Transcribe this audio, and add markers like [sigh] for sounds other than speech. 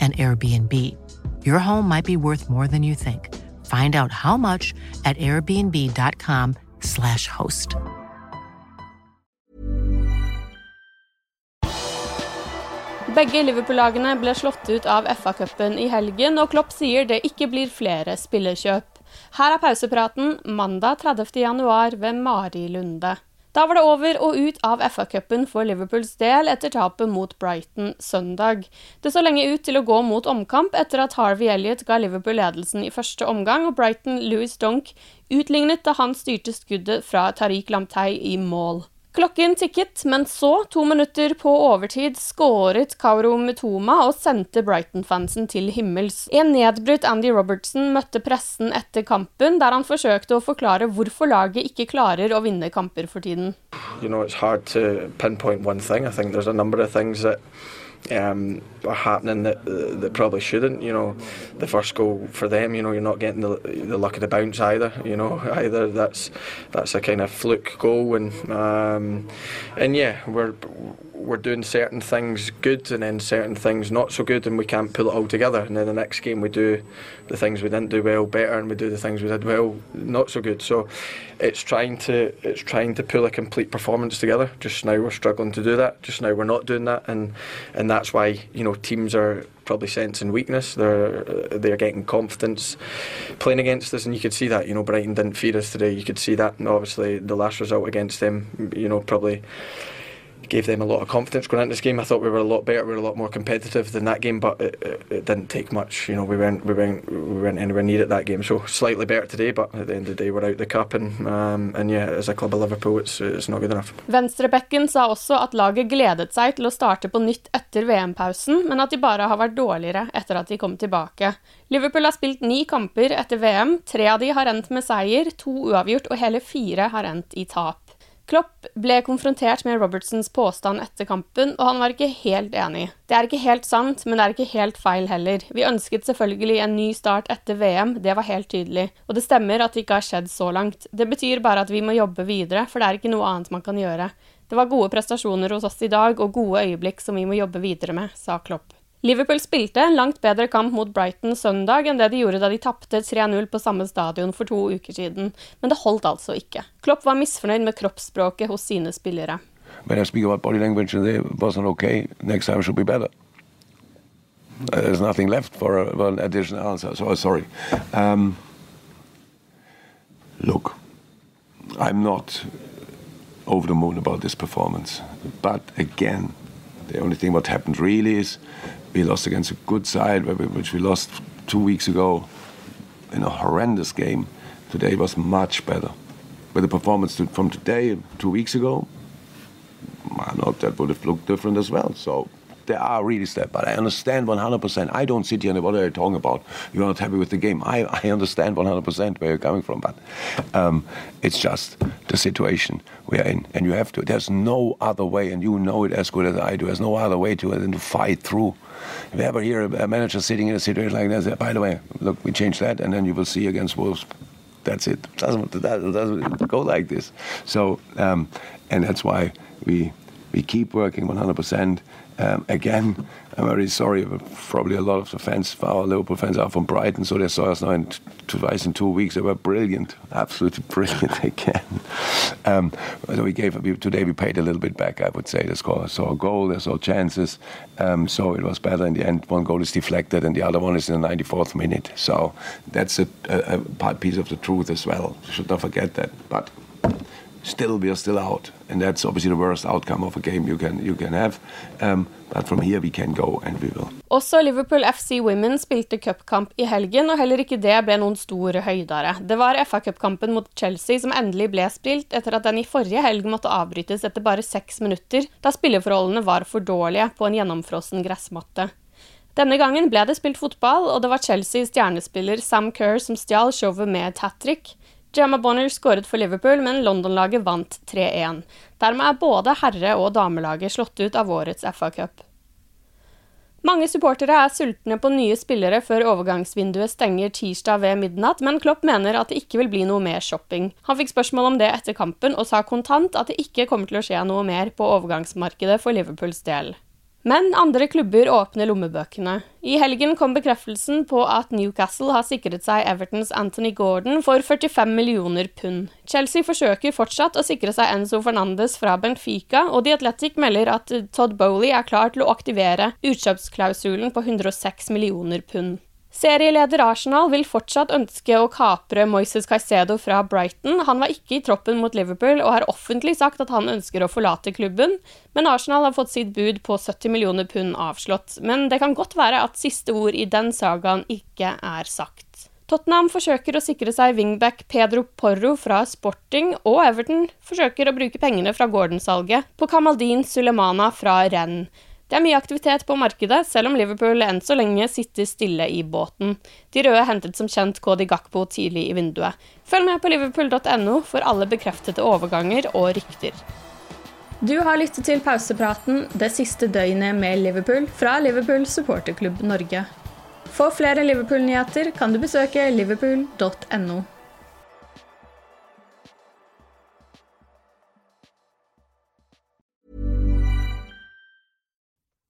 an Airbnb. Your home might be worth more than you think. Find out how much at airbnb.com/slash host. Begge Liverpool-lagene ble slått ut av FA-cupen i helgen, og Klopp sier det ikke blir flere spillerkjøp. Her er pausepraten mandag 30. januar ved Mari Lunde. Da var det over og ut av FA-cupen for Liverpools del etter tapet mot Brighton søndag. Det så lenge ut til å gå mot omkamp etter at Harvey Elliot ga Liverpool ledelsen i første omgang, og Brighton Louis Donk utlignet da han styrte skuddet fra Tariq Lamtei i mål. Klokken tikket, men så, to minutter på overtid, skåret Kauro Mutoma og sendte Brighton-fansen til himmels. En nedbrutt Andy Robertson møtte pressen etter kampen, der han forsøkte å forklare hvorfor laget ikke klarer å vinne kamper for tiden. You know, it's hard to pinpoint one thing. I think there's a number of um, are happening that that probably shouldn't. You know, the first goal for them, you know, you're not getting the, the luck of the bounce either. You know, [laughs] either that's that's a kind of fluke goal, and um, and yeah, we're we're doing certain things good and then certain things not so good, and we can't pull it all together. And then the next game we do the things we didn't do well better, and we do the things we did well not so good. So it's trying to it's trying to pull a complete performance together. Just now we're struggling to do that. Just now we're not doing that, and and that's why you know teams are probably sensing weakness. They're they're getting confidence playing against us, and you could see that. You know, Brighton didn't feed us today. You could see that, and obviously the last result against them, you know, probably gave them a lot of confidence going into this game. I thought we were a lot better, we were a lot more competitive than that game, but it, it, it didn't take much. You know, we weren't we weren't we weren't anywhere near at that game. So slightly better today, but at the end of the day, we're out the cup, and um, and yeah, as a club of Liverpool, it's it's not good enough. Venstrebekken sa også at laget gledet seg til å starte på nytt etter VM-pausen, men at de bare har vært dårligere etter at de kom tilbake. Liverpool har spilt ni kamper etter VM, tre av de har endt med seier, to uavgjort og hele fire har endt i tap. Klopp ble konfrontert med Robertsons påstand etter kampen, og han var ikke helt enig. Det er ikke helt sant, men det er ikke helt feil heller. Vi ønsket selvfølgelig en ny start etter VM, det var helt tydelig. Og det stemmer at det ikke har skjedd så langt. Det betyr bare at vi må jobbe videre, for det er ikke noe annet man kan gjøre. Det var gode prestasjoner hos oss i dag, og gode øyeblikk som vi må jobbe videre med, sa Klopp. Liverpool spilte en langt bedre kamp mot Brighton søndag enn det de gjorde da de tapte 3-0 på samme stadion for to uker siden, men det holdt altså ikke. Klopp var misfornøyd med kroppsspråket hos sine spillere. When I speak about body language, it wasn't okay. Next time should be better. There's nothing left for, a, for an additional answer, so sorry. Um, look, I'm not over the moon about this performance, but again, the only thing what happened really is we lost against a good side, which we lost two weeks ago in a horrendous game. Today was much better. But the performance from today, two weeks ago, I know that would have looked different as well. So there are really steps, but I understand 100%. I don't sit here and what are you talking about? You're not happy with the game. I, I understand 100% where you're coming from, but um, it's just the situation we are in, and you have to. There's no other way, and you know it as good as I do. There's no other way to than to fight through. If you ever hear a manager sitting in a situation like that, by the way, look, we changed that, and then you will see against Wolves that's it. It doesn't, doesn't go like this. So, um, and that's why we we keep working 100%. Um, again, I'm very sorry, but probably a lot of the fans, our Liverpool fans, are from Brighton, so they saw us now in twice in two weeks. They were brilliant, absolutely [laughs] brilliant again. Um, so we gave today. We paid a little bit back, I would say. They score, saw a goal, chances, um, so it was better in the end. One goal is deflected, and the other one is in the 94th minute. So that's a, a, a piece of the truth as well. You Should not forget that, but still we are still out, and that's obviously the worst outcome of a game you can you can have. Um, but from here we can go, and we will. Også Liverpool FC Women spilte cupkamp i helgen, og heller ikke det ble noen stor høydare. Det var FA-cupkampen mot Chelsea som endelig ble spilt, etter at den i forrige helg måtte avbrytes etter bare seks minutter, da spilleforholdene var for dårlige på en gjennomfrossen gressmatte. Denne gangen ble det spilt fotball, og det var Chelseas stjernespiller Sam Kerr som stjal showet med et hat trick. Gemma Bonner skåret for Liverpool, men London-laget vant 3-1. Dermed er både herre- og damelaget slått ut av årets FA-cup. Mange supportere er sultne på nye spillere før overgangsvinduet stenger tirsdag ved midnatt, men Klopp mener at det ikke vil bli noe mer shopping. Han fikk spørsmål om det etter kampen, og sa kontant at det ikke kommer til å skje noe mer på overgangsmarkedet for Liverpools del. Men andre klubber åpner lommebøkene. I helgen kom bekreftelsen på at Newcastle har sikret seg Evertons Anthony Gordon for 45 millioner pund. Chelsea forsøker fortsatt å sikre seg Enzo Fernandes fra Benfica, og The Athletic melder at Todd Bowley er klar til å aktivere utkjøpsklausulen på 106 millioner pund. Serieleder Arsenal vil fortsatt ønske å kapre Moises Caicedo fra Brighton. Han var ikke i troppen mot Liverpool og har offentlig sagt at han ønsker å forlate klubben, men Arsenal har fått sitt bud på 70 millioner pund avslått. Men det kan godt være at siste ord i den sagaen ikke er sagt. Tottenham forsøker å sikre seg wingback Pedro Porro fra Sporting, og Everton forsøker å bruke pengene fra Gordon-salget på Kamaldin Sulemana fra Rennes. Det er mye aktivitet på markedet, selv om Liverpool enn så lenge sitter stille i båten. De røde hentet som kjent Cody Gakpo tidlig i vinduet. Følg med på liverpool.no for alle bekreftede overganger og rykter. Du har lyttet til pausepraten det siste døgnet med Liverpool fra Liverpool supporterklubb Norge. For flere Liverpool-nyheter kan du besøke liverpool.no.